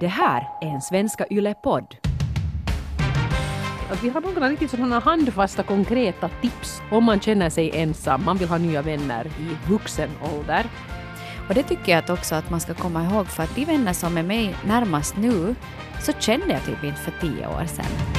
Det här är en Svenska Yle-podd. Att vi har några riktigt sådana handfasta konkreta tips om man känner sig ensam, man vill ha nya vänner i vuxen ålder. Och det tycker jag att också att man ska komma ihåg för att de vänner som är mig närmast nu så kände jag typ inte för tio år sedan.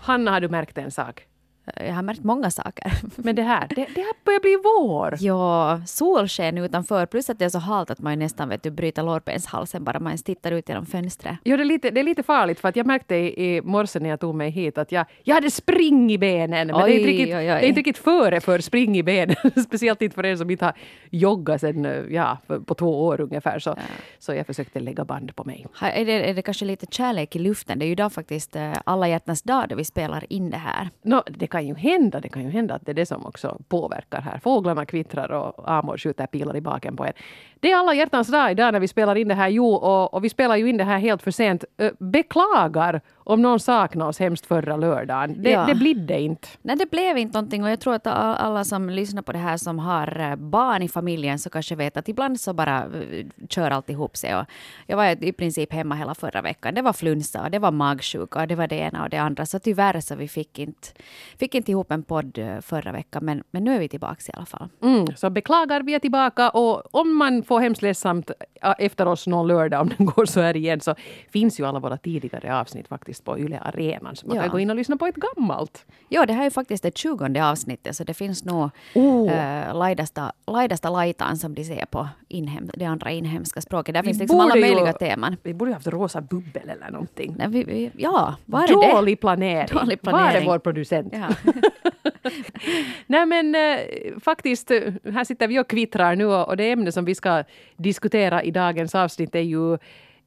Hanna, har du märkt en sak? Jag har märkt många saker. Men det här, det, det här börjar bli vår. Ja, solsken utanför plus att det är så halt att man nästan vet du, bryter lårbenshalsen bara man tittar ut genom fönstret. Jo, det är, lite, det är lite farligt för att jag märkte i, i morse när jag tog mig hit att jag, jag hade spring i benen. Men Oj, det, är inte riktigt, oj, oj. det är inte riktigt före för spring i benen. Speciellt inte för en som inte har joggat sen, ja, på två år ungefär. Så, så jag försökte lägga band på mig. Har- Är det, är det kanske lite kärlek i luften? Det är ju idag faktiskt eh, alla hjärtans dag då vi spelar in det här. Nå, det kan ju hända, det kan ju hända att det är det som också påverkar här. Fåglarna kvittrar och Amor skjuter pilar i baken på en. Det är alla hjärtans dag idag när vi spelar in det här. Jo, och, och vi spelar ju in det här helt för sent. Beklagar om någon saknade oss hemskt förra lördagen. Det, Ja. det blidde inte. Nej, det blev inte någonting och jag tror att alla som lyssnar på det här som har eh, barn i familjen så kanske vet att ibland så bara eh, kör allt ihop sig. Och jag var i princip hemma hela förra veckan. Det var flunsa och det var magsjuka och det var det ena och det andra. Så tyvärr så vi fick inte, fick inte ihop en podd eh, förra veckan men, men nu är vi tillbaka i alla fall. Mm, så beklagar, vi är tillbaka och om man får hemskt ledsamt efter oss någon lördag, om den går så här igen, så finns ju alla våra tidigare avsnitt faktiskt på Yle Arenan. Så man Ja. kan gå in och lyssna på ett gammalt. Ja, det här är faktiskt det tjugonde avsnittet så det finns nog Oh. eh, laidasta, laidasta laitan som de säger på inhem, det andra inhemska språket. Där Vi finns liksom alla borde ju- möjliga teman. Vi borde ju haft rosa bubbel eller någonting. Nej, vi, vi, ja, var är det? Dålig planering. Dålig Var är planering. vår producent? Ja. Nej men eh, faktiskt, eh, här sitter vi och kvittrar nu och och det ämne som vi ska diskutera i dagens avsnitt är ju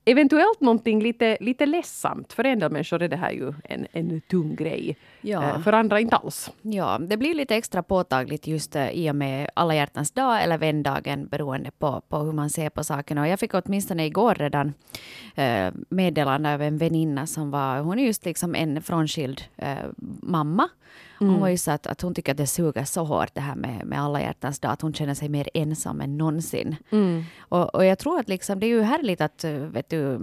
eventuellt någonting lite, lite ledsamt. För en del människor är det här ju en, en tung grej. Ja. Eh, För andra inte alls. Ja, det blir lite extra påtagligt just eh, i och med alla hjärtans dag eller vändagen beroende på, på hur man ser på saken. Och jag fick åtminstone igår redan eh, meddelande av en väninna som var, hon är just liksom en frånskild mamma. Hon var ju så att, att hon tycker att det suger så hårt det här med, med alla hjärtans dag, att hon känner sig mer ensam än någonsin. Och, och jag tror att liksom, det är ju härligt att vet du,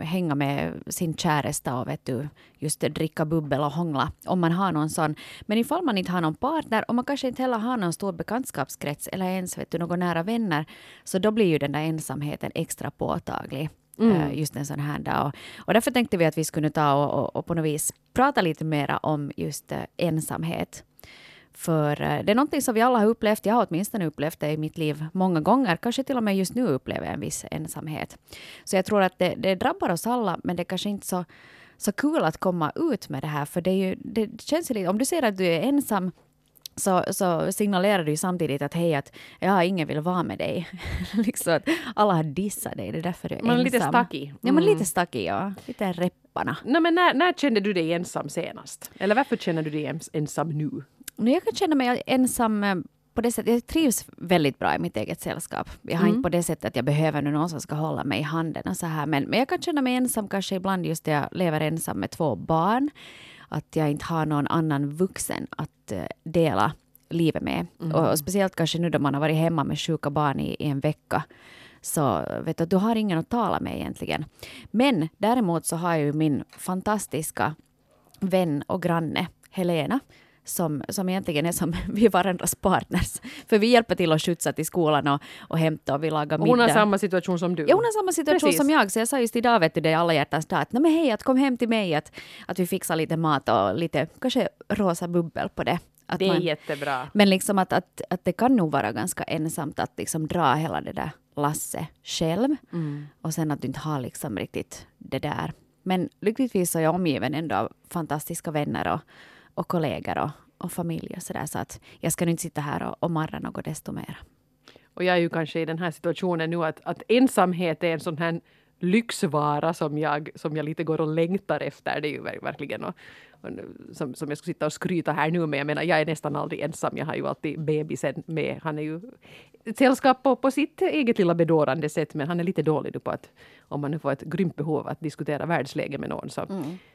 hänga med sin käresta och vet du, just dricka bubbel och hångla om man har någon sån. Men ifall man inte har någon partner och man kanske inte heller har någon stor bekantskapskrets eller ens vet du, några nära vänner, så då blir ju den där ensamheten extra påtaglig. eh, Just en sån här dag. Och, och därför tänkte vi att vi skulle ta och, och, och på något vis prata lite mera om just eh, ensamhet. För eh, det är någonting som vi alla har upplevt. Jag har åtminstone upplevt det i mitt liv många gånger. Kanske till och med just nu upplever jag en viss ensamhet. Så jag tror att det, det drabbar oss alla, men det är kanske inte så, så kul att komma ut med det här. För det, är ju, det känns ju lite, om du ser att du är ensam så, så signalerar du ju samtidigt att hej, att ja, ingen vill vara med dig. liksom att alla har dissat dig, det är därför du är Man är ensam. lite stackig. Ja, men Mm. lite stackig, ja. Lite repparna. Nej, men när, när kände du dig ensam senast? Eller varför känner du dig ens, ensam nu? Jag kan känna mig ensam eh, på det sättet. Jag trivs väldigt bra i mitt eget sällskap. Jag har inte på det sättet att jag behöver nu någon som ska hålla mig i handen och så här. Men, men jag kan känna mig ensam kanske ibland just när jag lever ensam med två barn. Att jag inte har någon annan vuxen att eh, dela livet med. Och, och speciellt kanske nu då man har varit hemma med sjuka barn i, i en vecka. Så vet du, du har ingen att tala med egentligen. Men däremot så har jag ju min fantastiska vän och granne Helena som, som egentligen är som vi är varandras partners. För vi hjälper till att skjutsa till skolan och, och hämta och vi lagar middag. hon har samma situation som du. Ja, hon har samma situation Precis. som jag. Så jag sa just idag, vet du, det är alla hjärtans dag, att "Nej, men hej, att kom hem till mig, att, att vi fixar lite mat och lite, kanske rosa bubbel på det. Att Det är man- jättebra. men liksom att, att, att det kan nog vara ganska ensamt att liksom dra hela det där lasset själv. Och sen att du inte har liksom riktigt det där. Men lyckligtvis så är jag omgiven ändå av fantastiska vänner och, och kollegor och, och familj och sådär. Så att jag ska nu inte sitta här och, och marra något desto mer. Och jag är ju kanske i den här situationen nu att, att ensamhet är en sån här lyxvara som jag, som jag lite går och längtar efter. Det är ju ver- verkligen och, och, som, som jag skulle sitta och skryta här nu med. Jag menar, jag är nästan aldrig ensam. Jag har ju alltid bebisen med. Han är ju ett sällskap på, på sitt eget lilla bedårande sätt. Men han är lite dålig nu på att om man nu får ett grymt behov att diskutera världsläge med någon så,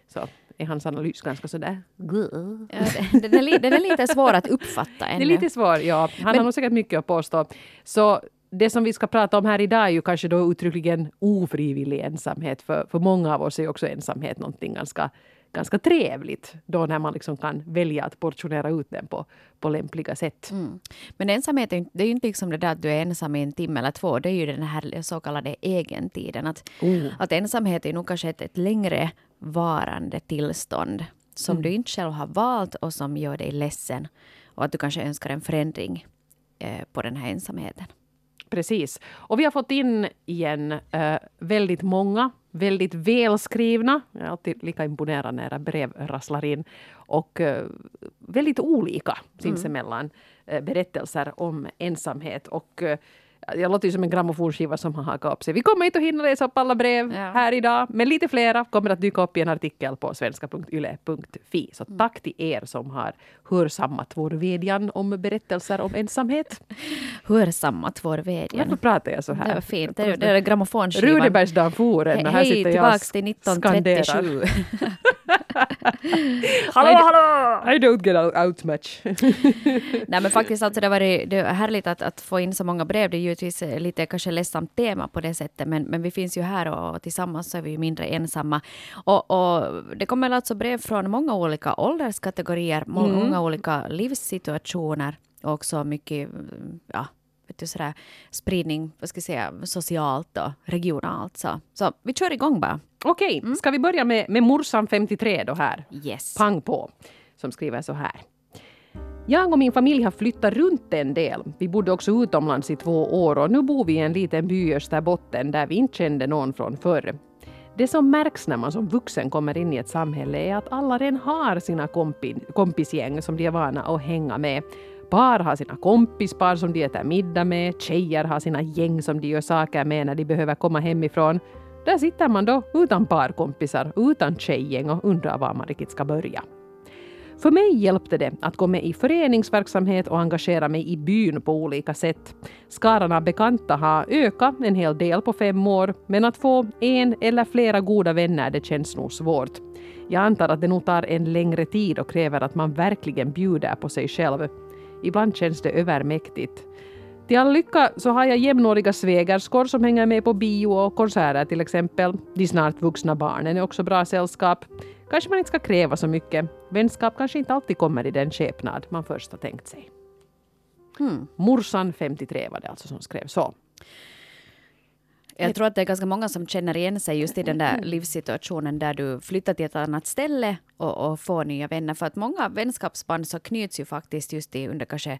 så är hans analys ganska sådär... Ja, det- den, är, den är lite svår att uppfatta Det ännu. är lite svår, ja. Han har Men- nog säkert mycket att påstå. Så det som vi ska prata om här idag är ju kanske då uttryckligen ofrivillig ensamhet. För, för många av oss är också ensamhet någonting ganska, ganska trevligt. Då när man liksom kan välja att portionera ut den på, på lämpliga sätt. Mm. Men ensamhet är, det är ju inte liksom det där att du är ensam i en timme eller två. Det är ju den här så kallade egentiden. Att, Oh. att ensamhet är nog kanske ett, ett längre varande tillstånd som du inte själv har valt och som gör dig ledsen. Och att du kanske önskar en förändring eh, på den här ensamheten. Precis. Och vi har fått in igen eh, väldigt många, väldigt välskrivna, jag är alltid lika imponerad när era brev rasslar in, och eh, väldigt olika sinsemellan eh, berättelser om ensamhet. Och eh, jag låter ju som en grammofonskiva som har hakat upp sig. Vi kommer inte att hinna läsa upp alla brev Ja. här idag, men lite flera kommer att dyka upp i en artikel på svenska.yle.fi. Så tack till er som har hörsammat vår vädjan om berättelser om ensamhet. Hörsammat vår vädjan. Varför pratar jag så här? Det var fint. Det är, det är grammofonskivan. Rudebergsdagen for en och här sitter jag och till skanderar. 1937. Hallå, hallå! I don't get out, out much. Nej men faktiskt alltså det var det, det är härligt att, att få in så många brev. Det är givetvis eh, lite kanske ledsamt tema på det sättet men, men vi finns ju här och, tillsammans så är vi ju mindre ensamma. Och, och det kommer alltså brev från många olika ålderskategorier, må- Mm. många olika livssituationer och också mycket mm, ja, vet du, sådär, spridning vad ska jag säga, socialt och regionalt. Så, så vi kör igång bara. Okej, ska vi börja med, med morsan 53 då här? Yes. Pang på, som skriver så här. Jag och min familj har flyttat runt en del. Vi bodde också utomlands i två år och nu bor vi i en liten by i Österbotten där vi inte kände någon från förr. Det som märks när man som vuxen kommer in i ett samhälle är att alla redan har sina kompi, kompisgäng som de är vana att hänga med. Par har sina kompispar som de äter middag med, tjejer har sina gäng som de gör saker med när de behöver komma hemifrån. Där sitter man då utan parkompisar, utan tjejgäng och undrar var man riktigt ska börja. För mig hjälpte det att gå med i föreningsverksamhet och engagera mig i byn på olika sätt. Skaran av bekanta har ökat en hel del på fem år, men att få en eller flera goda vänner det känns nog svårt. Jag antar att det nog tar en längre tid och kräver att man verkligen bjuder på sig själv. Ibland känns det övermäktigt. Till all lycka så har jag jämnåriga svägerskor som hänger med på bio och konserter till exempel. De snart vuxna barnen är också bra sällskap. Kanske man inte ska kräva så mycket. Vänskap kanske inte alltid kommer i den skepnad man först har tänkt sig. Hmm. Morsan 53 var det alltså som skrev så. Jag tror att det är ganska många som känner igen sig just i den där livssituationen där du flyttar till ett annat ställe och, och får nya vänner. För att många vänskapsband så knyts ju faktiskt just i, under kanske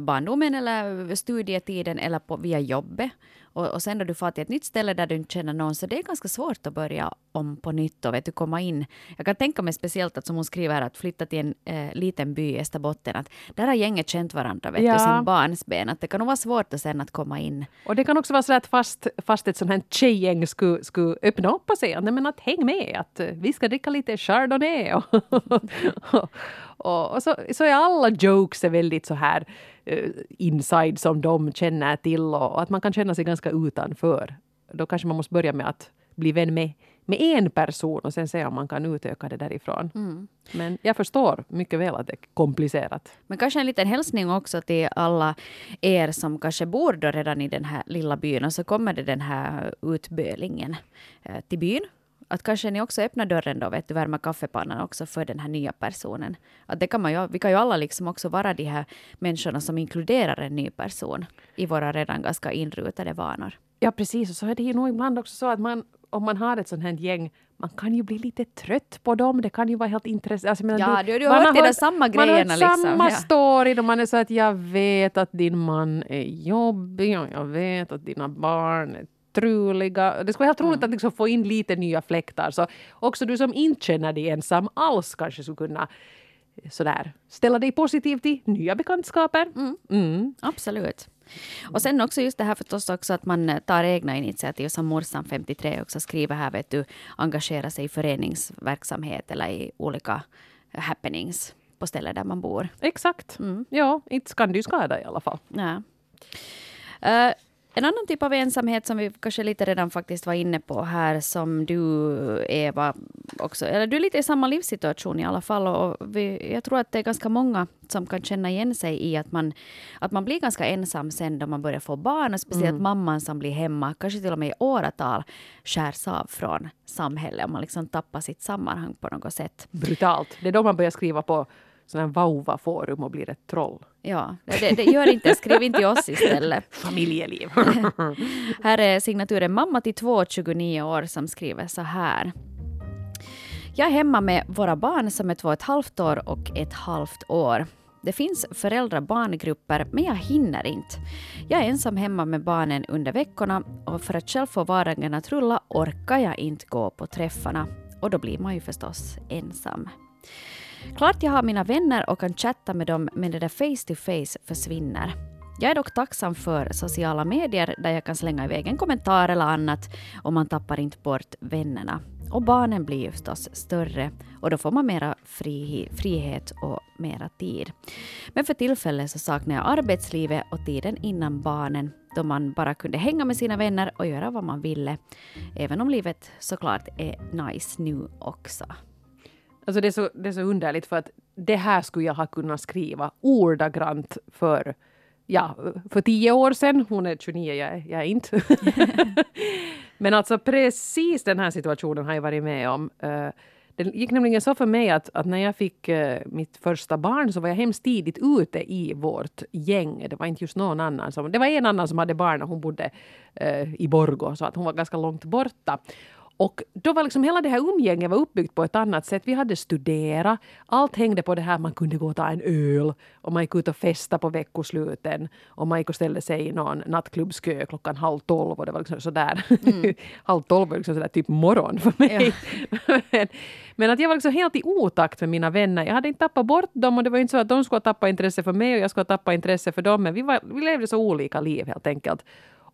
barndomen eller studietiden eller på, via jobbet. Och, och sen då du får till ett nytt ställe där du inte känner någon så det är ganska svårt att börja om på nytt och vet du, komma in. Jag kan tänka mig speciellt att som hon skriver att flytta till en eh, liten by i Österbotten. Att där har gänget känt varandra vet Ja. du, sen barnsben. Att det kan nog vara svårt att sen att komma in. Och det kan också vara så att fast, fast ett sånt här tjejgäng skulle, skulle öppna upp och säga men att häng med, att eh, vi ska dricka lite chardonnay. Och, och, och, och så, så är alla jokes är väldigt så här eh, inside som de känner till och, och att man kan känna sig ganska utanför. Då kanske man måste börja med att bli vän med, med en person och sen se om man kan utöka det därifrån. Men jag förstår mycket väl att det är komplicerat. Men kanske en liten hälsning också till alla er som kanske bor då redan i den här lilla byn och så kommer det den här utbölingen eh, till byn. Att kanske ni också öppnar dörren då, vet du, värma kaffepannan också för den här nya personen. Att det kan man ju, vi kan ju alla liksom också vara de här människorna som inkluderar en ny person i våra redan ganska inrutade vanor. Ja, precis. Och så är det ju nog ibland också så att man, om man har ett sånt här gäng, man kan ju bli lite trött på dem. Det kan ju vara helt intressant. Alltså, Ja, du- du har man hört de där samma Man grejerna har hört liksom, samma ja. story. Och man är så att jag vet att din man är jobbig och jag vet att dina barn är truliga. Det skulle vara helt roligt att liksom få in lite nya fläktar. Så också du som inte känner dig ensam alls kanske skulle kunna sådär, ställa dig positiv till nya bekantskaper. Mm. Absolut. Och sen också just det här förstås också att man eh, tar egna initiativ som morsan 53 också skriver här vet du engagera sig i föreningsverksamhet eller i olika happenings på ställen där man bor. Exakt. Ja, inte kan du skada i alla fall. Ja. Eh, en annan typ av ensamhet som vi kanske lite redan faktiskt var inne på här som du Eva också, eller du är lite i samma livssituation i alla fall. Och vi, jag tror att det är ganska många som kan känna igen sig i att man, att man blir ganska ensam sen då man börjar få barn. Och speciellt mm. mamman som blir hemma, kanske till och med i åratal, skärs av från samhället. Och man liksom tappar sitt sammanhang på något sätt. Brutalt. Det är då man börjar skriva på sån här vauva-forum och blir ett troll. Ja, det, det gör inte. Skriv inte till oss istället. Familjeliv. här är signaturen mamma till två 29 år som skriver så här. Jag är hemma med våra barn som är två och ett halvt år och ett halvt år. Det finns föräldrar-barngrupper, men jag hinner inte. Jag är ensam hemma med barnen under veckorna och för att själv få vardagen att rulla orkar jag inte gå på träffarna. Och då blir man ju förstås ensam. Klart jag har mina vänner och kan chatta med dem, men det där face to face försvinner. Jag är dock tacksam för sociala medier där jag kan slänga iväg en kommentar eller annat och man tappar inte bort vännerna. Och barnen blir ju förstås större och då får man mera fri, frihet och mera tid. Men för tillfället så saknar jag arbetslivet och tiden innan barnen då man bara kunde hänga med sina vänner och göra vad man ville. Även om livet såklart är nice nu också. Alltså det, är så, det är så underligt för att det här skulle jag ha kunnat skriva ordagrant för ja, för tio år sedan. Hon är 29, jag är, jag är inte. Men alltså precis den här situationen har jag varit med om. Uh, det gick nämligen så för mig att, att när jag fick uh, mitt första barn så var jag hemskt tidigt ute i vårt gäng. Det var inte just någon annan. Som, det var en annan som hade barn och hon bodde uh, i Borgå så att hon var ganska långt borta. Och då var liksom hela det här umgänget var uppbyggt på ett annat sätt. Vi hade studerat. Allt hängde på det här man kunde gå och ta en öl och man gick ut och festa på veckosluten och man gick och ställde sig i någon nattklubbskö klockan halv tolv och det var liksom sådär. Mm. halv tolv var liksom sådär typ morgon för mig. Ja. men, men, att jag var liksom helt i otakt med mina vänner. Jag hade inte tappat bort dem och det var inte så att de skulle ha tappat intresse för mig och jag skulle ha tappat intresse för dem. Men vi, var, vi levde så olika liv helt enkelt.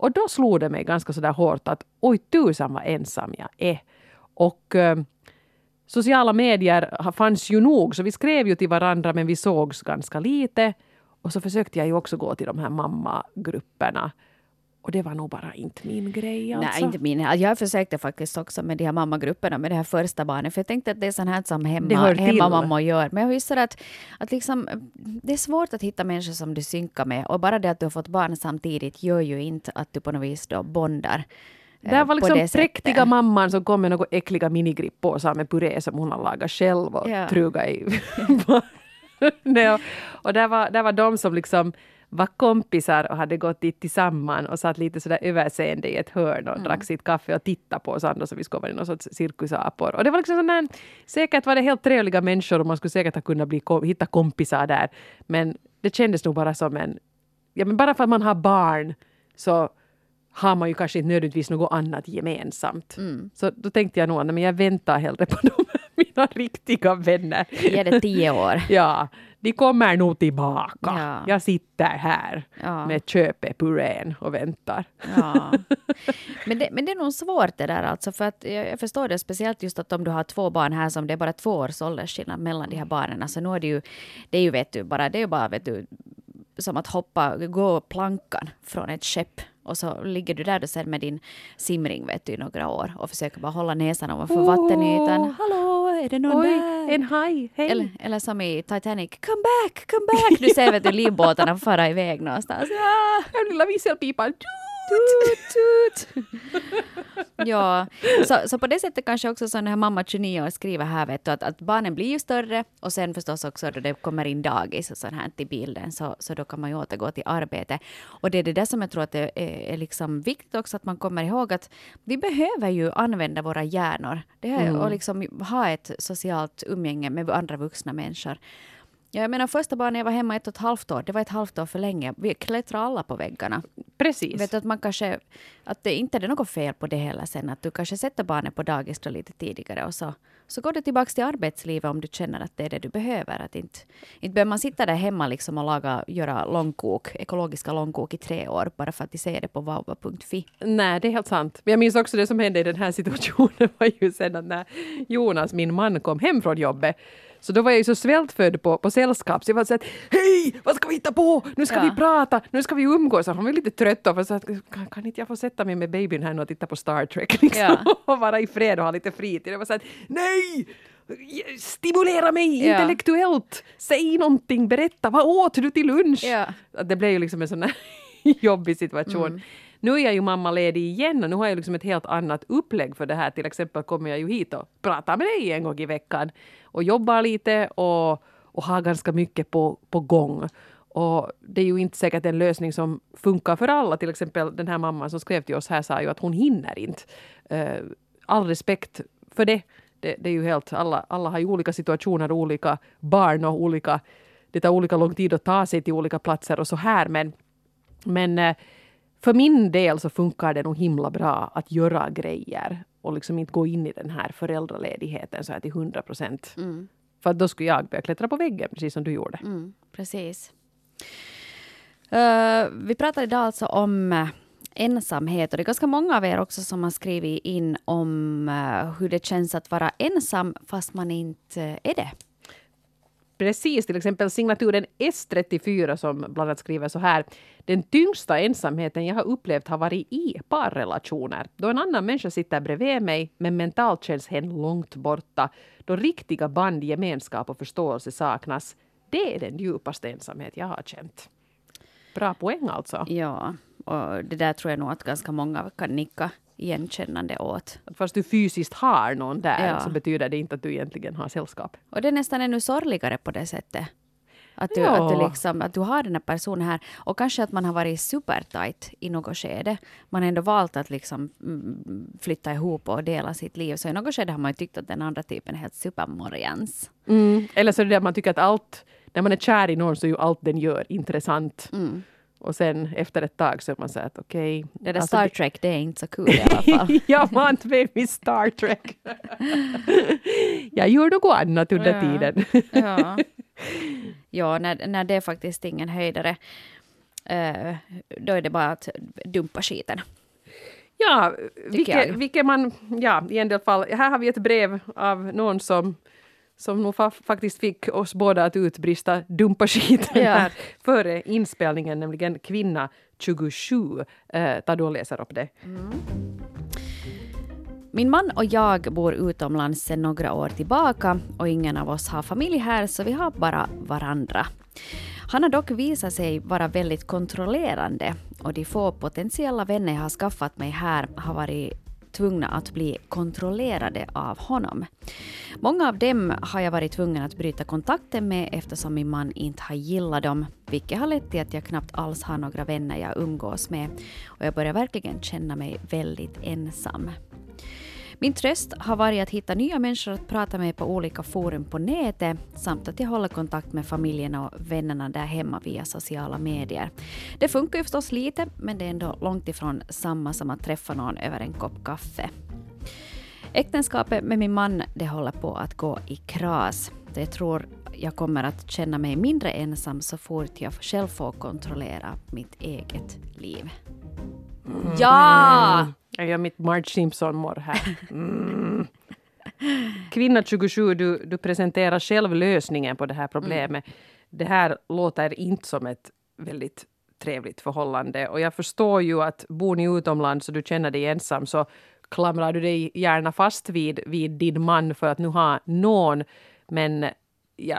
Och då slog det mig ganska sådär hårt att oj tusan vad ensam jag är. Och eh, sociala medier fanns ju nog så vi skrev ju till varandra men vi sågs ganska lite. Och så försökte jag ju också gå till de här mammagrupperna. Och det var nog bara inte min grej. Alltså. Nej, inte min. Jag försökte faktiskt också med de här mammagrupperna med det här första barnet. För jag tänkte att det är sånt här som hemma, hemmamamma gör. Men jag visste att, att liksom, det är svårt att hitta människor som du synkar med. Och bara det att du har fått barn samtidigt gör ju inte att du på något vis då bondar. Eh, det var liksom präktiga mamman som kom med några äckliga minigripppåsar med puré som hon har lagat själv och ja. truga i. Nej, och där var, där var de som liksom var kompisar och hade gått dit tillsammans och satt lite sådär överseende i ett hörn och mm. drack sitt kaffe och tittade på oss andra som vi skulle vara någon sorts cirkusapor. Och det var liksom sån där, säkert var det helt trevliga människor och man skulle säkert ha kunnat bli, hitta kompisar där. Men det kändes nog bara som en... Ja, men bara för att man har barn så har man ju kanske inte nödvändigtvis något annat gemensamt. Mm. Så då tänkte jag nog att jag väntar hellre på de, mina riktiga vänner. Ge det tio år. ja, de kommer nog tillbaka. Ja. Jag sitter här ja. med köpepurén och väntar. Ja. Men, det, men det är nog svårt det där alltså, för att jag, förstår det speciellt just att om du har två barn här som det är bara två års åldersskillnad mellan de här barnen, alltså nu är det ju, det är ju vet du bara, det är ju bara vet du, som att hoppa, gå plankan från ett skepp och så ligger du där då sen med din simring vet du, i några år och försöker bara hålla näsan ovanför oh, vattenytan. Hallå, är det någon Oj, där? en haj, hej! Eller, eller som i Titanic, come back, come back! Du ser vet du livbåtarna fara iväg någonstans. Ah. Den lilla visselpipan. Tut, tut. ja, så, så på det sättet kanske också så när mamma 29 år skriver här vet du, att, att barnen blir ju större och sen förstås också då det kommer in dagis och sånt här till bilden så, så då kan man ju återgå till arbete. Och det är det där som jag tror att det är, är liksom viktigt också att man kommer ihåg att vi behöver ju använda våra hjärnor det här, mm. och liksom ha ett socialt umgänge med andra vuxna människor. Ja, jag menar första barnet jag var hemma ett och ett halvt år, det var ett halvt år för länge. Vi klättrade alla på väggarna. Precis. Vet du, att man kanske, att det inte är något fel på det heller sen, att du kanske sätter barnet på dagis då lite tidigare och så, så går du tillbaka till arbetslivet om du känner att det är det du behöver. Att inte, inte behöver man sitta där hemma liksom och laga, göra långkok, ekologiska långkok i tre år bara för att de säger det på vauva.fi. Nej, det är helt sant. Men jag minns också det som hände i den här situationen var ju sen att när Jonas, min man, kom hem från jobbet Så då var jag ju så svältfödd på, på sällskap så jag var så att hej, vad ska vi hitta på? Nu ska Ja. vi prata, nu ska vi umgås. Och Han var lite trött och så att, kan, kan inte jag få sätta mig med babyn här nu och titta på Star Trek liksom, Ja. och vara i fred och ha lite fritid. Jag var så att nej! Stimulera mig Ja. intellektuellt! Säg någonting, berätta, vad åt du till lunch? Det blev ju liksom en sån här jobbig situation. Mm. Nu är jag ju mammaledig igen och nu har jag liksom ett helt annat upplägg för det här. Till exempel kommer jag ju hit och pratar med dig en gång i veckan och jobbar lite och, och har ganska mycket på, på gång. Och det är ju inte säkert en lösning som funkar för alla. Till exempel den här mamman som skrev till oss här sa ju att hon hinner inte. Eh, all respekt för det. Det, det är ju helt, alla, alla har ju olika situationer, olika barn och olika, det tar olika lång tid att ta sig till olika platser och så här. Men, men eh, för min del så funkar det nog himla bra att göra grejer och liksom inte gå in i den här föräldraledigheten så här till 100 procent. Mm. För då skulle jag börja klättra på väggen, precis som du gjorde. Mm, precis. Eh, vi pratar idag alltså om eh, ensamhet och det är ganska många av er också som har skrivit in om eh, hur det känns att vara ensam fast man inte är det. Precis, till exempel signaturen S34 som bland annat skriver så här. Den tyngsta ensamheten jag har upplevt har varit i parrelationer. Då en annan människa sitter bredvid mig men mentalt känns hen långt borta. Då riktiga band, gemenskap och förståelse saknas. Det är den djupaste ensamhet jag har känt. Bra poäng alltså. Ja, och det där tror jag nog att ganska många kan nicka igenkännande åt. Fast du fysiskt har någon där Ja. så betyder det inte att du egentligen har sällskap. Och det är nästan ännu sorgligare på det sättet. Att du, Ja. att, du liksom, att du har den här personen här. Och kanske att man har varit supertight i något skede. Man har ändå valt att liksom mm, flytta ihop och dela sitt liv. Så i något skede har man ju tyckt att den andra typen är helt supermorjans. Mm. Eller så är det det att man tycker att allt, när man är kär i någon så är ju allt den gör intressant. Mm. Och sen efter ett tag så är man så att okej. Det där alltså, Star Trek, det är inte så kul i alla fall. jag var inte med i Star Trek. jag gör något annat under Ja. tiden. ja, ja när, när det är faktiskt ingen höjdare. eh, då är det bara att dumpa skiten. Ja, vilket, vilket man, ja i en del fall. Här har vi ett brev av någon som som nog fa faktiskt fick oss båda att utbrista dumpa skiten Ja. här före inspelningen, nämligen kvinna 27. Eh, och läser upp det. Min man och jag bor utomlands sedan några år tillbaka och ingen av oss har familj här så vi har bara varandra. Han har dock visat sig vara väldigt kontrollerande och de få potentiella vänner jag har skaffat mig här har varit tvungna att bli kontrollerade av honom. Många av dem har jag varit tvungen att bryta kontakten med eftersom min man inte har gillat dem, vilket har lett till att jag knappt alls har några vänner jag umgås med och jag börjar verkligen känna mig väldigt ensam. Min tröst har varit att hitta nya människor att prata med på olika forum på nätet samt att jag håller kontakt med familjen och vännerna där hemma via sociala medier. Det funkar ju förstås lite, men det är ändå långt ifrån samma som att träffa någon över en kopp kaffe. Äktenskapet med min man det håller på att gå i kras. Jag tror jag kommer att känna mig mindre ensam så fort jag själv får kontrollera mitt eget liv. Ja! Jag gör mitt Marge Simpson-morr här. Mm. Kvinna 27, du, du presenterar själv lösningen på det här problemet. Det här låter inte som ett väldigt trevligt förhållande. Och jag förstår ju att bor ni utomlands och du känner dig ensam så klamrar du dig gärna fast vid, vid din man för att nu ha någon. Men ja,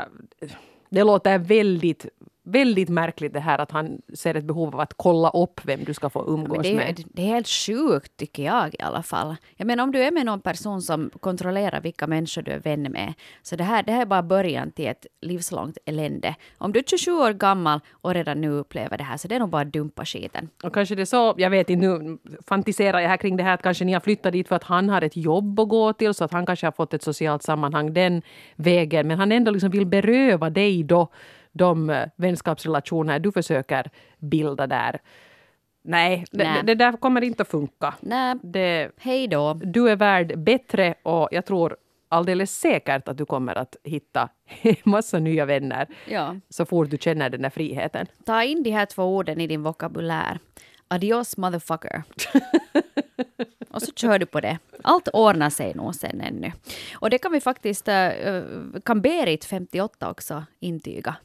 det låter väldigt, väldigt märkligt det här att han ser ett behov av att kolla upp vem du ska få umgås det, är, med. det är helt sjukt tycker jag i alla fall. Jag menar om du är med någon person som kontrollerar vilka människor du är vän med. Så det här, det här är bara början till ett livslångt elände. Om du är 27 år gammal och redan nu upplever det här så det är nog bara att dumpa skiten. Och kanske det är så, jag vet inte, nu fantiserar jag här kring det här att kanske ni har flyttat dit för att han har ett jobb att gå till så att han kanske har fått ett socialt sammanhang den vägen. Men han ändå liksom vill beröva dig då de eh, vänskapsrelationer du försöker bilda där. Nej, det, Nej. det där kommer inte att funka. Nej, Det, hej då. du är värd bättre och jag tror alldeles säkert att du kommer att hitta massa nya vänner Ja. så fort du känner den där friheten. Ta in de här två orden i din vokabulär. Adios motherfucker. och så kör du på det. allt ordnar sig nog sen ännu. Och det kan vi faktiskt, eh, kan Berit, 58 också, intyga.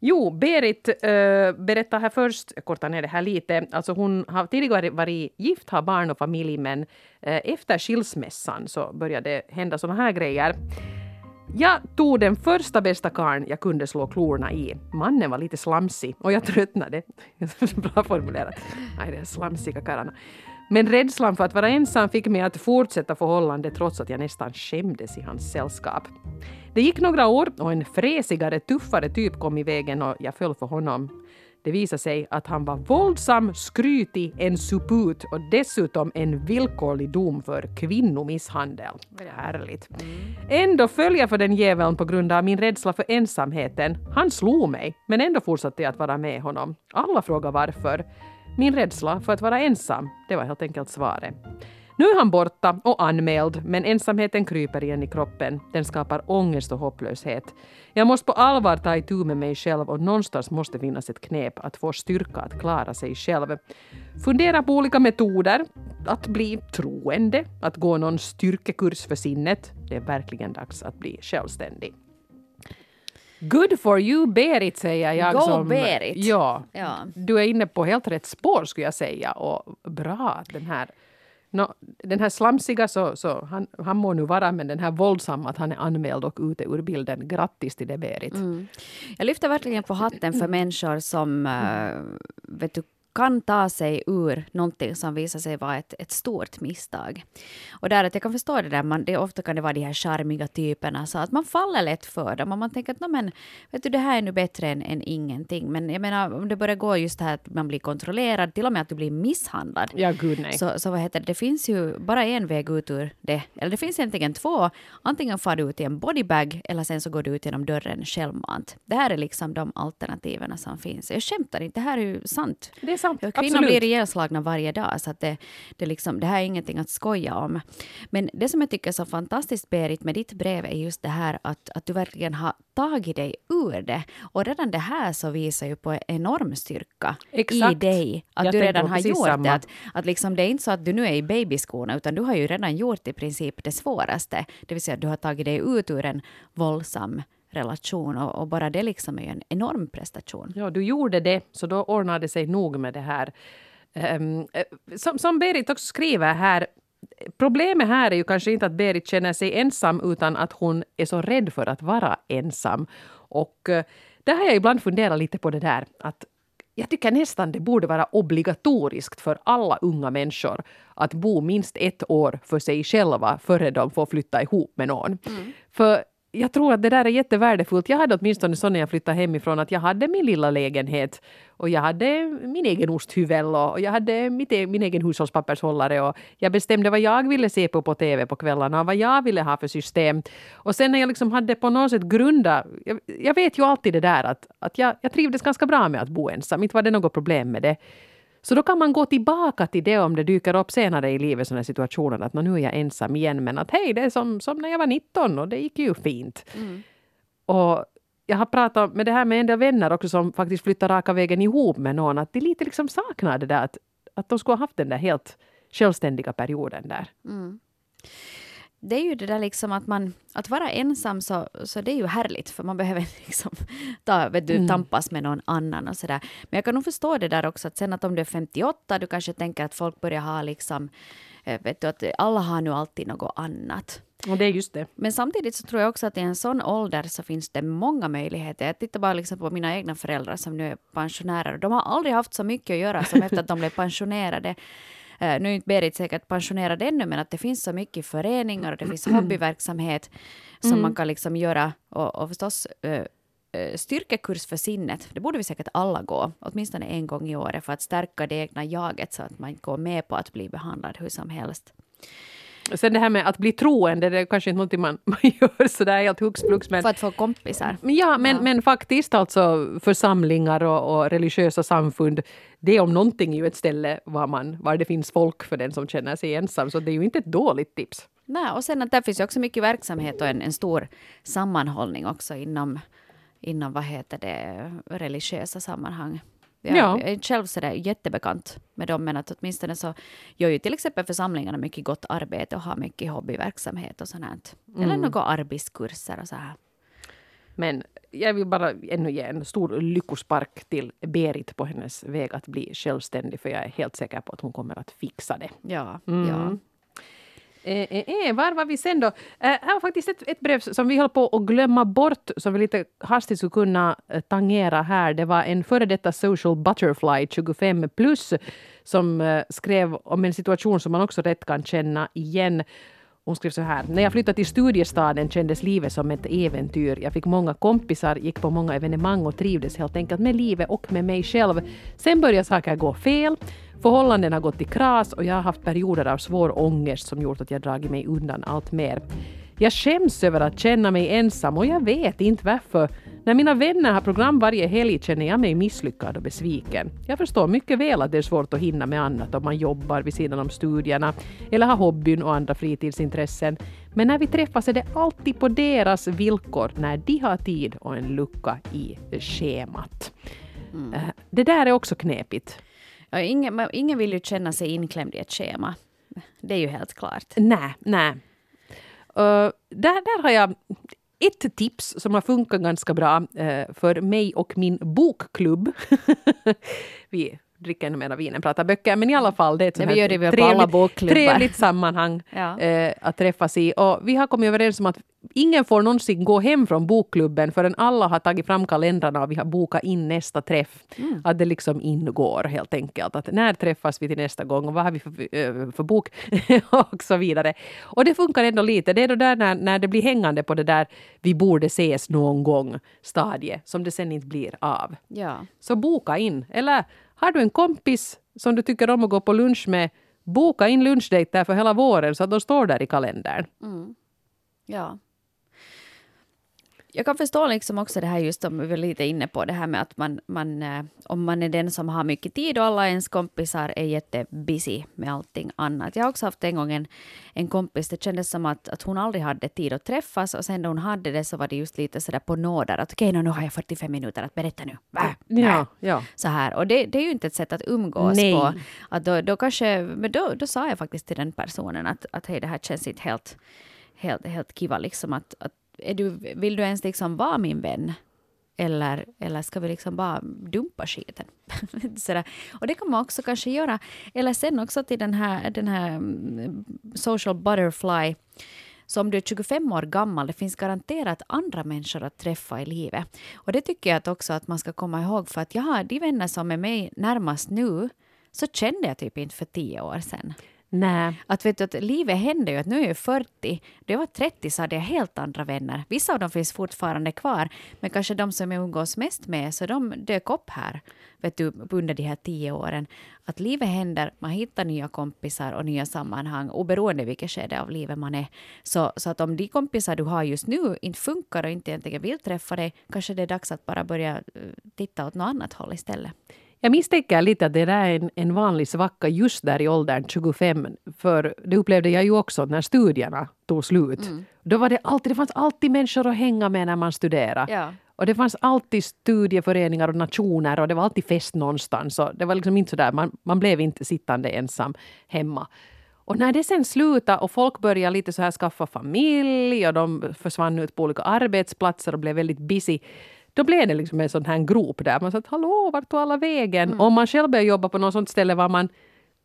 Jo, Berit eh, äh, berättar här först, jag kortar ner det här lite, alltså hon har tidigare varit gift, har barn och familj, men äh, efter skilsmässan så började det hända såna här grejer. Jag tog den första bästa karn jag kunde slå klorna i. Mannen var lite slamsig och jag tröttnade. Bra formulerat. Nej, de slamsiga karlarna. Men rädslan för att vara ensam fick mig att fortsätta förhållandet trots att jag nästan skämdes i hans sällskap. Det gick några år och en fräsigare, tuffare typ kom i vägen och jag föll för honom. Det visade sig att han var våldsam, skrytig, en suput och dessutom en villkorlig dom för kvinnomisshandel. Härligt. Ändå föll jag för den jäveln på grund av min rädsla för ensamheten. Han slog mig, men ändå fortsatte jag att vara med honom. Alla frågar varför. Min rädsla för att vara ensam, det var helt enkelt svaret. Nu är han borta och anmäld, men ensamheten kryper igen i kroppen. Den skapar ångest och hopplöshet. Jag måste på allvar ta itu med mig själv och någonstans måste finnas ett knep att få styrka att klara sig själv. Fundera på olika metoder. Att bli troende, att gå någon styrkekurs för sinnet. Det är verkligen dags att bli självständig. Good for you Berit säger jag. Go som, Berit! Ja, Ja. du är inne på helt rätt spår skulle jag säga. Och bra den här Nå, den här slamsiga, så, så han, han må nu vara, men den här våldsamma, att han är anmäld och ute ur bilden. Grattis till det, Berit. Jag lyfter verkligen på hatten för människor som uh, vet du, kan ta sig ur någonting som visar sig vara ett, ett stort misstag. Och där att jag kan förstå det där, man, det ofta kan det vara de här charmiga typerna, så att man faller lätt för dem och man tänker att "Nå, men, vet du, det här är nu bättre än, än ingenting. Men jag menar, om det börjar gå just här att man blir kontrollerad, till och med att du blir misshandlad, Ja, gud nej. så, så vad heter det, det finns ju bara en väg ut ur det. Eller det finns egentligen två. Antingen far du ut i en bodybag eller sen så går du ut genom dörren självmant. Det här är liksom de alternativen som finns. Jag skämtar inte, det här är ju sant. Det är sant. Ja, Kvinnor Absolut. blir ihjälslagna varje dag, så att det, det, liksom, det här är ingenting att skoja om. Men det som jag tycker är så fantastiskt, Berit, med ditt brev är just det här att, att du verkligen har tagit dig ur det. Och redan det här så visar ju på enorm styrka i Exakt. dig. Att Jag du redan har gjort samma. det. Att, att liksom, det är inte så att du nu är i babyskorna, utan du har ju redan gjort i princip det svåraste. Det vill säga att du har tagit dig ut ur en våldsam relation och, och bara det liksom är ju en enorm prestation. Ja, du gjorde det, så då ordnade det sig nog med det här. Eh, som, som Berit också skriver här, problemet här är ju kanske inte att Berit känner sig ensam utan att hon är så rädd för att vara ensam. Och eh, där har jag ibland funderat lite på det där att jag tycker nästan det borde vara obligatoriskt för alla unga människor att bo minst ett år för sig själva före de får flytta ihop med någon. För jag tror att det där är jättevärdefullt. Jag hade åtminstone så när jag flyttade hemifrån att jag hade min lilla lägenhet och jag hade min egen osthyvel och jag hade mitt e- min egen hushållspappershållare och jag bestämde vad jag ville se på på TV på kvällarna och vad jag ville ha för system. Och sen när jag liksom hade på något sätt grunda, jag, jag vet ju alltid det där att, att jag, jag trivdes ganska bra med att bo ensam, inte var det något problem med det. Så då kan man gå tillbaka till det om det dyker upp senare i livet sådana situationer att "Nå, nu är jag ensam igen men att hej det är som, som när jag var 19 och det gick ju fint. Och jag har pratat med det här med en del vänner också som faktiskt flyttar raka vägen ihop med någon att de lite liksom saknar det där att, att de skulle ha haft den där helt självständiga perioden där. Det är ju det där liksom att man, att vara ensam så, så det är ju härligt för man behöver liksom ta, vet du, tampas med någon annan och sådär. Men jag kan nog förstå det där också att sen att om du är 58, du kanske tänker att folk börjar ha liksom, eh, vet du, att alla har nu alltid något annat. Och det är just det. Men samtidigt så tror jag också att i en sån ålder så finns det många möjligheter. Jag tittar bara liksom på mina egna föräldrar som nu är pensionärer. De har aldrig haft så mycket att göra som efter att de blev pensionerade. Eh, nu är inte Berit säkert pensionerad ännu, men att det finns så mycket föreningar och det finns hobbyverksamhet som man kan liksom göra. Och, och förstås eh, eh, styrkekurs för sinnet, det borde vi säkert alla gå, åtminstone en gång i året, för att stärka det egna jaget så att man går med på att bli behandlad hur som helst. Sen det här med att bli troende, det är kanske inte någonting man, man gör sådär helt hux flux men För att få kompisar. Ja, men, Ja. men faktiskt alltså församlingar och, och religiösa samfund, det är om någonting ju ett ställe var, man, var det finns folk för den som känner sig ensam, så det är ju inte ett dåligt tips. Nej, och sen att där finns ju också mycket verksamhet och en, en stor sammanhållning också inom, inom vad heter det, religiösa sammanhang. Jag, Ja. jag är inte själv sådär jättebekant med dem, men att åtminstone så gör ju till exempel församlingarna mycket gott arbete och har mycket hobbyverksamhet och sånt. Eller Mm. några arbetskurser och så här. Men jag vill bara ännu ge en stor lyckospark till Berit på hennes väg att bli självständig. För jag är helt säker på att hon kommer att fixa det. Ja, Mm. ja. Eh, eh, eh, var var vi sen då? Eh, här var faktiskt ett, ett brev som vi höll på att glömma bort som vi lite hastigt skulle kunna eh, tangera här. Det var en före detta social butterfly 25 plus som eh, skrev om en situation som man också rätt kan känna igen. Hon skrev så här. När jag flyttade till studiestaden kändes livet som ett äventyr. Jag fick många kompisar, gick på många evenemang och trivdes helt enkelt med livet och med mig själv. Sen började saker gå fel. Förhållanden har gått i kras och jag har haft perioder av svår ångest som gjort att jag dragit mig undan allt mer. Jag skäms över att känna mig ensam och jag vet inte varför. När mina vänner har program varje helg känner jag mig misslyckad och besviken. Jag förstår mycket väl att det är svårt att hinna med annat om man jobbar vid sidan om studierna eller har hobbyn och andra fritidsintressen. Men när vi träffas är det alltid på deras villkor när de har tid och en lucka i schemat. Eh, Det där är också knepigt. Ja, ingen, ingen vill ju känna sig inklämd i ett schema. Det är ju helt klart. Nej, nej. Uh, där, där har jag ett tips som har funkat ganska bra eh, för mig och min bokklubb. Vi dricker ännu mer vin än pratar böcker, men i alla fall det är ett här gör det bokklubbar. trevligt sammanhang Ja. eh, att träffas i. Och vi har kommit överens om att ingen får någonsin gå hem från bokklubben förrän alla har tagit fram kalendrarna och vi har bokat in nästa träff. Mm. Att det liksom ingår helt enkelt. Att när träffas vi till nästa gång och vad har vi för, eh, för bok och så vidare. Och det funkar ändå lite. Det är då där när, när det blir hängande på det där vi borde ses någon gång stadie som det sen inte blir av. Ja. Så boka in. Eller har du en kompis som du tycker om att gå på lunch med, boka in lunchdejter för hela våren så att de står där i kalendern. Mm. Ja. Jag kan förstå liksom också det här just som vi var lite inne på, det här med att man, man, eh, om man är den som har mycket tid och alla ens kompisar är jättebusy med allting annat. Jag har också haft en gång en, en kompis, det kändes som att, att hon aldrig hade tid att träffas och sen när hon hade det så var det just lite sådär på nåder att okej, okay, nu har jag 45 minuter att berätta nu. Va? Ja, ja. så här. Och det, det är ju inte ett sätt att umgås Nej. på. Att då, då kanske, men då, då sa jag faktiskt till den personen att, att hej, det här känns inte helt, helt, helt kiva. Liksom att, att, är du, vill du ens liksom vara min vän? Eller, eller ska vi liksom bara dumpa skiten? Sådär. Och det kan man också kanske göra. Eller sen också till den här, den här mm, social butterfly. Så om du är 25 år gammal, det finns garanterat andra människor att träffa i livet. Och det tycker jag att också att man ska komma ihåg för att jag har de vänner som är mig närmast nu, så kände jag typ inte för tio år sedan. Nej. Att, vet du, att livet händer ju. Att nu är jag 40. Då jag var 30 så hade jag helt andra vänner. Vissa av dem finns fortfarande kvar. Men kanske de som jag umgås mest med, så de dök upp här vet du, under de här tio åren. Att livet händer, man hittar nya kompisar och nya sammanhang oberoende vilket skede av livet man är. Så, så att om de kompisar du har just nu inte funkar och inte egentligen vill träffa dig, kanske det är dags att bara börja eh, titta åt något annat håll istället. Jag misstänker lite att det där är en, en vanlig svacka just där i åldern 25. För det upplevde jag ju också när studierna tog slut. Mm. Då var det alltid, det fanns alltid människor att hänga med när man studerade. Ja. Och det fanns alltid studieföreningar och nationer och det var alltid fest någonstans. Och det var liksom inte sådär, man, man blev inte sittande ensam hemma. Och när det sen slutade och folk började lite så här skaffa familj och de försvann ut på olika arbetsplatser och blev väldigt busy. Då blev det liksom en sån här grop där. Man sa att hallå, vart tog alla vägen? Om man själv börjar jobba på något sånt ställe var man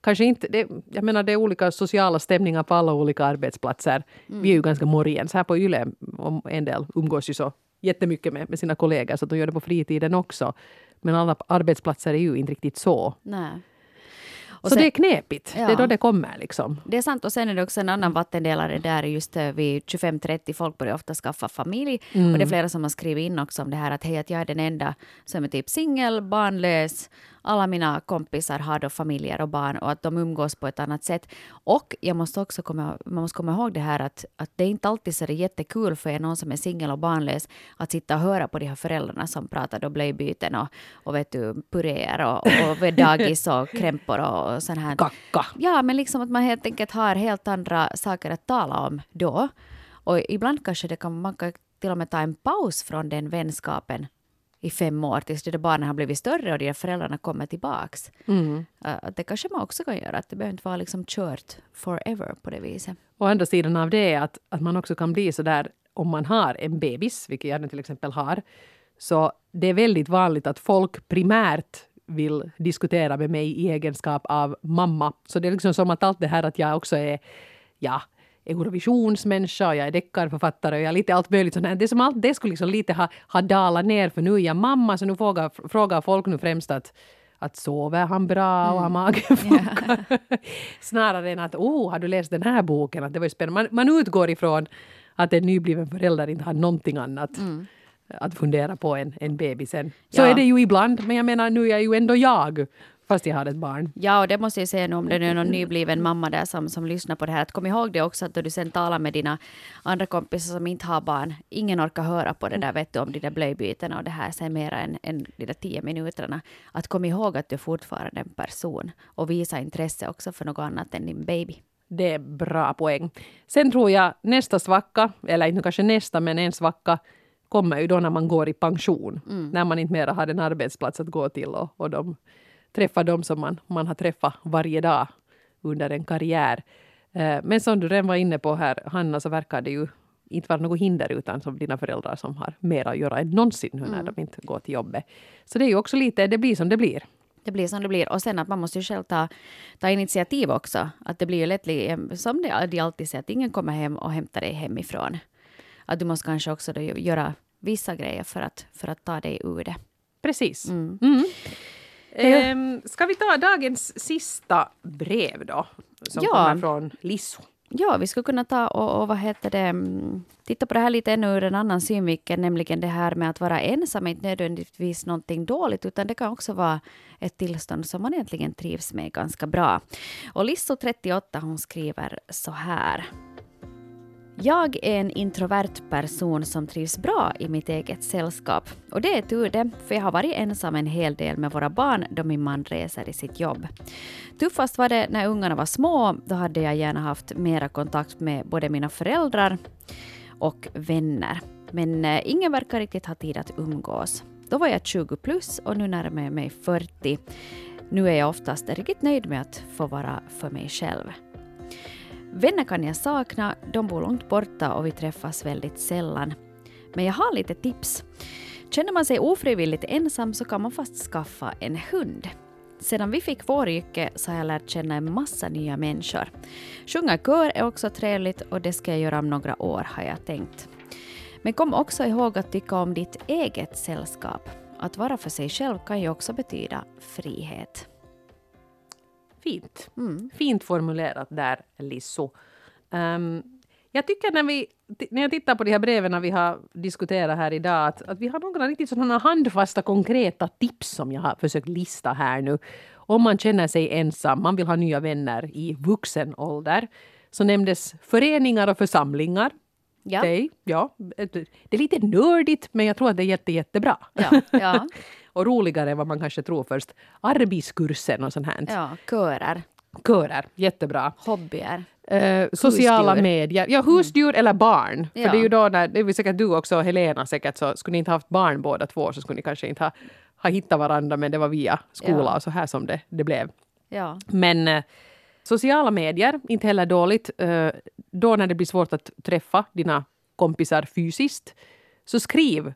kanske inte... Det, jag menar det är olika sociala stämningar på alla olika arbetsplatser. Vi är ju ganska morgens. Här på Yle, en del umgås ju så jättemycket med, med sina kollegor så att de gör det på fritiden också. Men alla arbetsplatser är ju inte riktigt så. Nej. Och så sen- det är knepigt. Ja. Det är då det kommer liksom. Det är sant. Och sen är det också en annan vattendelare där just eh, vid 25-30. Folk börjar ofta skaffa familj. Och det är flera som har skrivit in också om det här att hej, att jag är den enda som är typ singel, barnlös. Alla mina kompisar har då familjer och barn och att de umgås på ett annat sätt. Och jag måste också komma, man måste komma ihåg det här att, att det är inte alltid så det är jättekul för någon som är singel och barnlös att sitta och höra på de här föräldrarna som pratar då blöjbyten och, och vet du, puréer och, och dagis och krämpor och, och sånt här. Kacka. Ja, men liksom att man helt enkelt har helt andra saker att tala om då. Och ibland kanske det kan, man kan till och med ta en paus från den vänskapen i fem år tills de där barnen har blivit större och de där föräldrarna kommer tillbaks. Mm. Uh, att det kanske man också kan göra, att det behöver inte vara liksom kört forever på det viset. Och andra sidan av det är att, att man också kan bli så där om man har en bebis, vilket jag till exempel har, så det är väldigt vanligt att folk primärt vill diskutera med mig i egenskap av mamma. Så det är liksom som att allt det här att jag också är ja, Eurovisionsmänniska, och jag är deckarförfattare och jag är lite allt möjligt sånt Det som allt det skulle liksom lite ha, ha dalat ner för nu är jag mamma så nu frågar, frågar folk nu främst att att sover han bra och har magen funkar? Yeah. Snarare än att oh, har du läst den här boken? Att det var spännande. Man, man utgår ifrån att en nybliven förälder inte har någonting annat mm. att fundera på än, än bebisen. Så ja. är det ju ibland, men jag menar nu är jag ju ändå jag. Fast jag har ett barn. Ja, och det måste jag säga nu om det nu är någon nybliven mamma där som, som lyssnar på det här. Att kom ihåg det också att då du sen talar med dina andra kompisar som inte har barn. Ingen orkar höra på det där vet du om de där blöjbytena och det här sen mera än, än de där tio minuterna. Att kom ihåg att du är fortfarande en person och visa intresse också för något annat än din baby. Det är bra poäng. Sen tror jag nästa svacka, eller inte kanske nästa men en svacka kommer ju då när man går i pension. Mm. När man inte mera har en arbetsplats att gå till och, och de träffa dem som man, man har träffat varje dag under en karriär. Eh, men som du redan var inne på här, Hanna, så verkar det ju inte vara något hinder utan som dina föräldrar som har mer att göra än någonsin nu när mm. de inte går till jobbet. Så det är ju också lite, det blir som det blir. Det blir som det blir. Och sen att man måste ju själv ta, ta initiativ också. Att det blir ju lätt, som de alltid säger, att ingen kommer hem och hämtar dig hemifrån. Att du måste kanske också göra vissa grejer för att, för att ta dig ur det. Precis. Mm. Mm. Ehm, ska vi ta dagens sista brev då? Som ja. kommer från Lisso. Ja, vi skulle kunna ta och, och vad heter det, mm, titta på det här lite ännu ur en annan synvinkel, nämligen det här med att vara ensam är inte nödvändigtvis någonting dåligt, utan det kan också vara ett tillstånd som man egentligen trivs med ganska bra. Och Lisso 38 hon skriver så här. Jag är en introvert person som trivs bra i mitt eget sällskap. Och det är tur det, för jag har varit ensam en hel del med våra barn då min man reser i sitt jobb. Tuffast var det när ungarna var små. Då hade jag gärna haft mera kontakt med både mina föräldrar och vänner. Men eh, ingen verkar riktigt ha tid att umgås. Då var jag 20 plus och nu närmar jag mig 40. Nu är jag oftast riktigt nöjd med att få vara för mig själv. Vänner kan jag sakna, de bor långt borta och vi träffas väldigt sällan. Men jag har lite tips. Känner man sig ofrivilligt ensam så kan man fast skaffa en hund. Sedan vi fick vår yrke så har jag lärt känna en massa nya människor. Sjunga kör är också trevligt och det ska jag göra om några år har jag tänkt. Men kom också ihåg att tycka om ditt eget sällskap. Att vara för sig själv kan ju också betyda frihet. Fint. Mm. Fint formulerat där, Lisso. Um, jag tycker när, vi, när jag tittar på de här breven vi har diskuterat här idag att, att vi har några riktigt sådana handfasta konkreta tips som jag har försökt lista här nu. Om man känner sig ensam, man vill ha nya vänner i vuxen ålder. Så nämndes föreningar och församlingar. Ja. Det, ja, det är lite nördigt men jag tror att det är jätte, jättebra. Ja, ja. och roligare än vad man kanske tror först. Arbetskursen och sånt här. Ja, körer. Körer, jättebra. Hobbyer. Eh, sociala husdjur. medier. Ja, husdjur mm. eller barn. Ja. För det är ju då när, det är säkert du också och Helena säkert, så skulle ni inte haft barn båda två så skulle ni kanske inte ha, ha hittat varandra men det var via skola ja. och så här som det, det blev. Ja. Men eh, sociala medier, inte heller dåligt. Eh, då när det blir svårt att träffa dina kompisar fysiskt, så skriv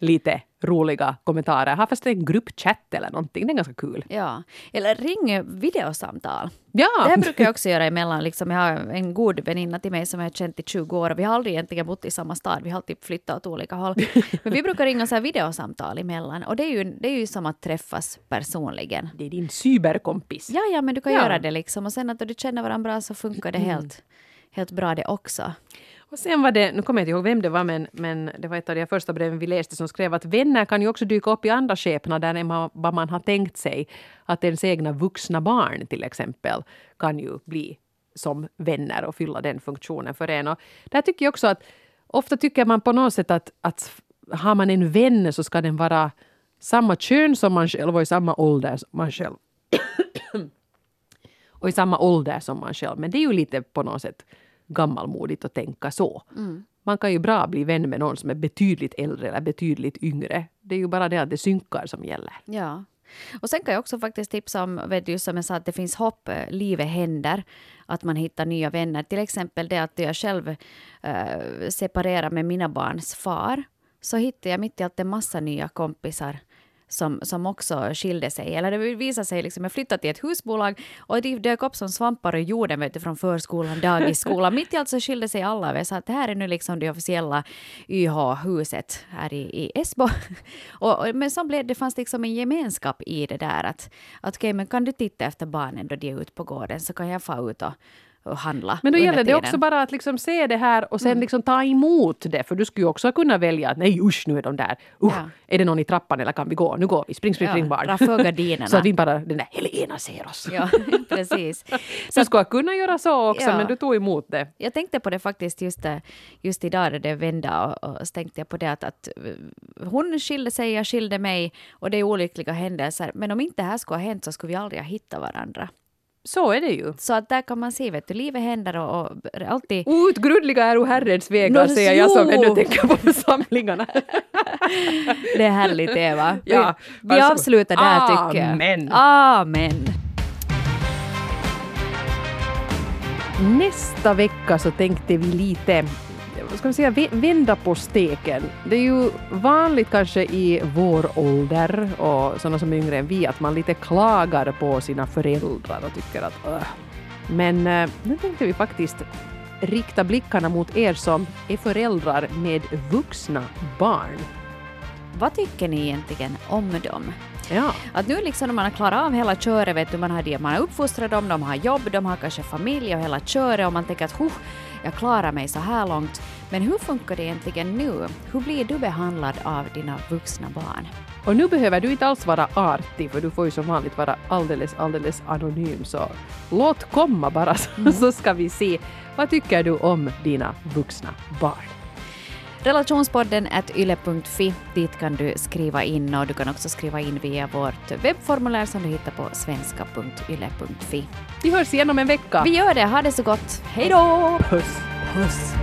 lite roliga kommentarer. Ha fast en gruppchatt eller någonting, det är ganska kul. Ja, eller ring videosamtal. Ja. Det här brukar jag också göra emellan. Liksom, jag har en god väninna till mig som jag har känt i 20 år och vi har aldrig egentligen bott i samma stad. Vi har alltid flyttat åt olika håll. Men vi brukar ringa så här videosamtal emellan och det är, ju, det är ju som att träffas personligen. Det är din cyberkompis. Ja, ja, men du kan ja. göra det liksom och sen att du känner varandra bra så funkar det helt, helt bra det också. Och sen var det, nu kommer jag inte ihåg vem det var, men, men det var ett av de första breven vi läste som skrev att vänner kan ju också dyka upp i andra skepnader än vad man har tänkt sig. Att ens egna vuxna barn till exempel kan ju bli som vänner och fylla den funktionen för en. Och där tycker jag också att ofta tycker man på något sätt att, att har man en vän så ska den vara samma kön som man själv och i samma ålder som man själv. och i samma ålder som man själv. Men det är ju lite på något sätt gammalmodigt att tänka så. Mm. man kan ju bra bli vän med någon som är betydligt äldre eller betydligt yngre. Det är ju bara det att det synkar som gäller. Ja. Och sen kan jag också faktiskt tipsa om, vet du, som jag sa, att det finns hopp, eh, livet händer, att man hittar nya vänner. Till exempel det att jag själv äh, separerar med mina barns far, så hittade jag mitt i allt en massa nya kompisar som, som också skilde sig. Eller det visade sig, liksom, jag flyttade till ett husbolag och det dök upp som svampar ur jorden vet du, från förskolan, dagisskolan. Mitt i allt så skilde sig alla. Vi sa att det här är nu liksom det officiella YH-huset här i, i Esbo. och, och, men så blev det fanns liksom en gemenskap i det där att, att okej, okay, men kan du titta efter barnen då de är ute på gården så kan jag få ut och och handla. Men då gäller det också bara att liksom se det här och sen mm. liksom ta emot det. För du skulle ju också kunna välja att nej usch nu är de där. Uh, ja. Är det någon i trappan eller kan vi gå? Nu går vi. Spring, spring, ja, spring barn. för gardinerna. så att vi bara den där Helena ser oss. Ja, precis. Så du skulle kunna göra så också ja. men du tog emot det. Jag tänkte på det faktiskt just, eh, just idag när det vände och, och så tänkte jag på det att, att eh, hon skilde sig, jag skilde mig och det är olyckliga händelser. Men om inte det här skulle ha hänt så skulle vi aldrig ha hittat varandra. Så är det ju. Så att där kan man se, vet du, livet händer och, och alltid... Outgrundliga är Herrens vägar, no, säger jag som ännu tänker på församlingarna. det är härligt, Eva. Ja, vi, vi avslutar där, tycker jag. Amen. Amen. Nästa vecka så tänkte vi lite ska vi säga, vända på steken. Det är ju vanligt kanske i vår ålder och sådana som är yngre än vi att man lite klagar på sina föräldrar och tycker att Åh. Men äh, nu tänkte vi faktiskt rikta blickarna mot er som är föräldrar med vuxna barn. Vad tycker ni egentligen om dem? Ja. Att nu liksom när man har klarat av hela köret, vet du, man har, man har uppfostrat dem, de har jobb, de har kanske familj och hela köret och man tänker att jag klarar mig så här långt. Men hur funkar det egentligen nu? Hur blir du behandlad av dina vuxna barn? Och nu behöver du inte alls vara artig, för du får ju som vanligt vara alldeles, alldeles anonym. Så låt komma bara, så, mm. så ska vi se. Vad tycker du om dina vuxna barn? Relationspodden är yle.fi. Dit kan du skriva in och du kan också skriva in via vårt webbformulär som du hittar på svenska.yle.fi. Vi hörs igen om en vecka. Vi gör det. Ha det så gott. Hej då! Puss. Puss.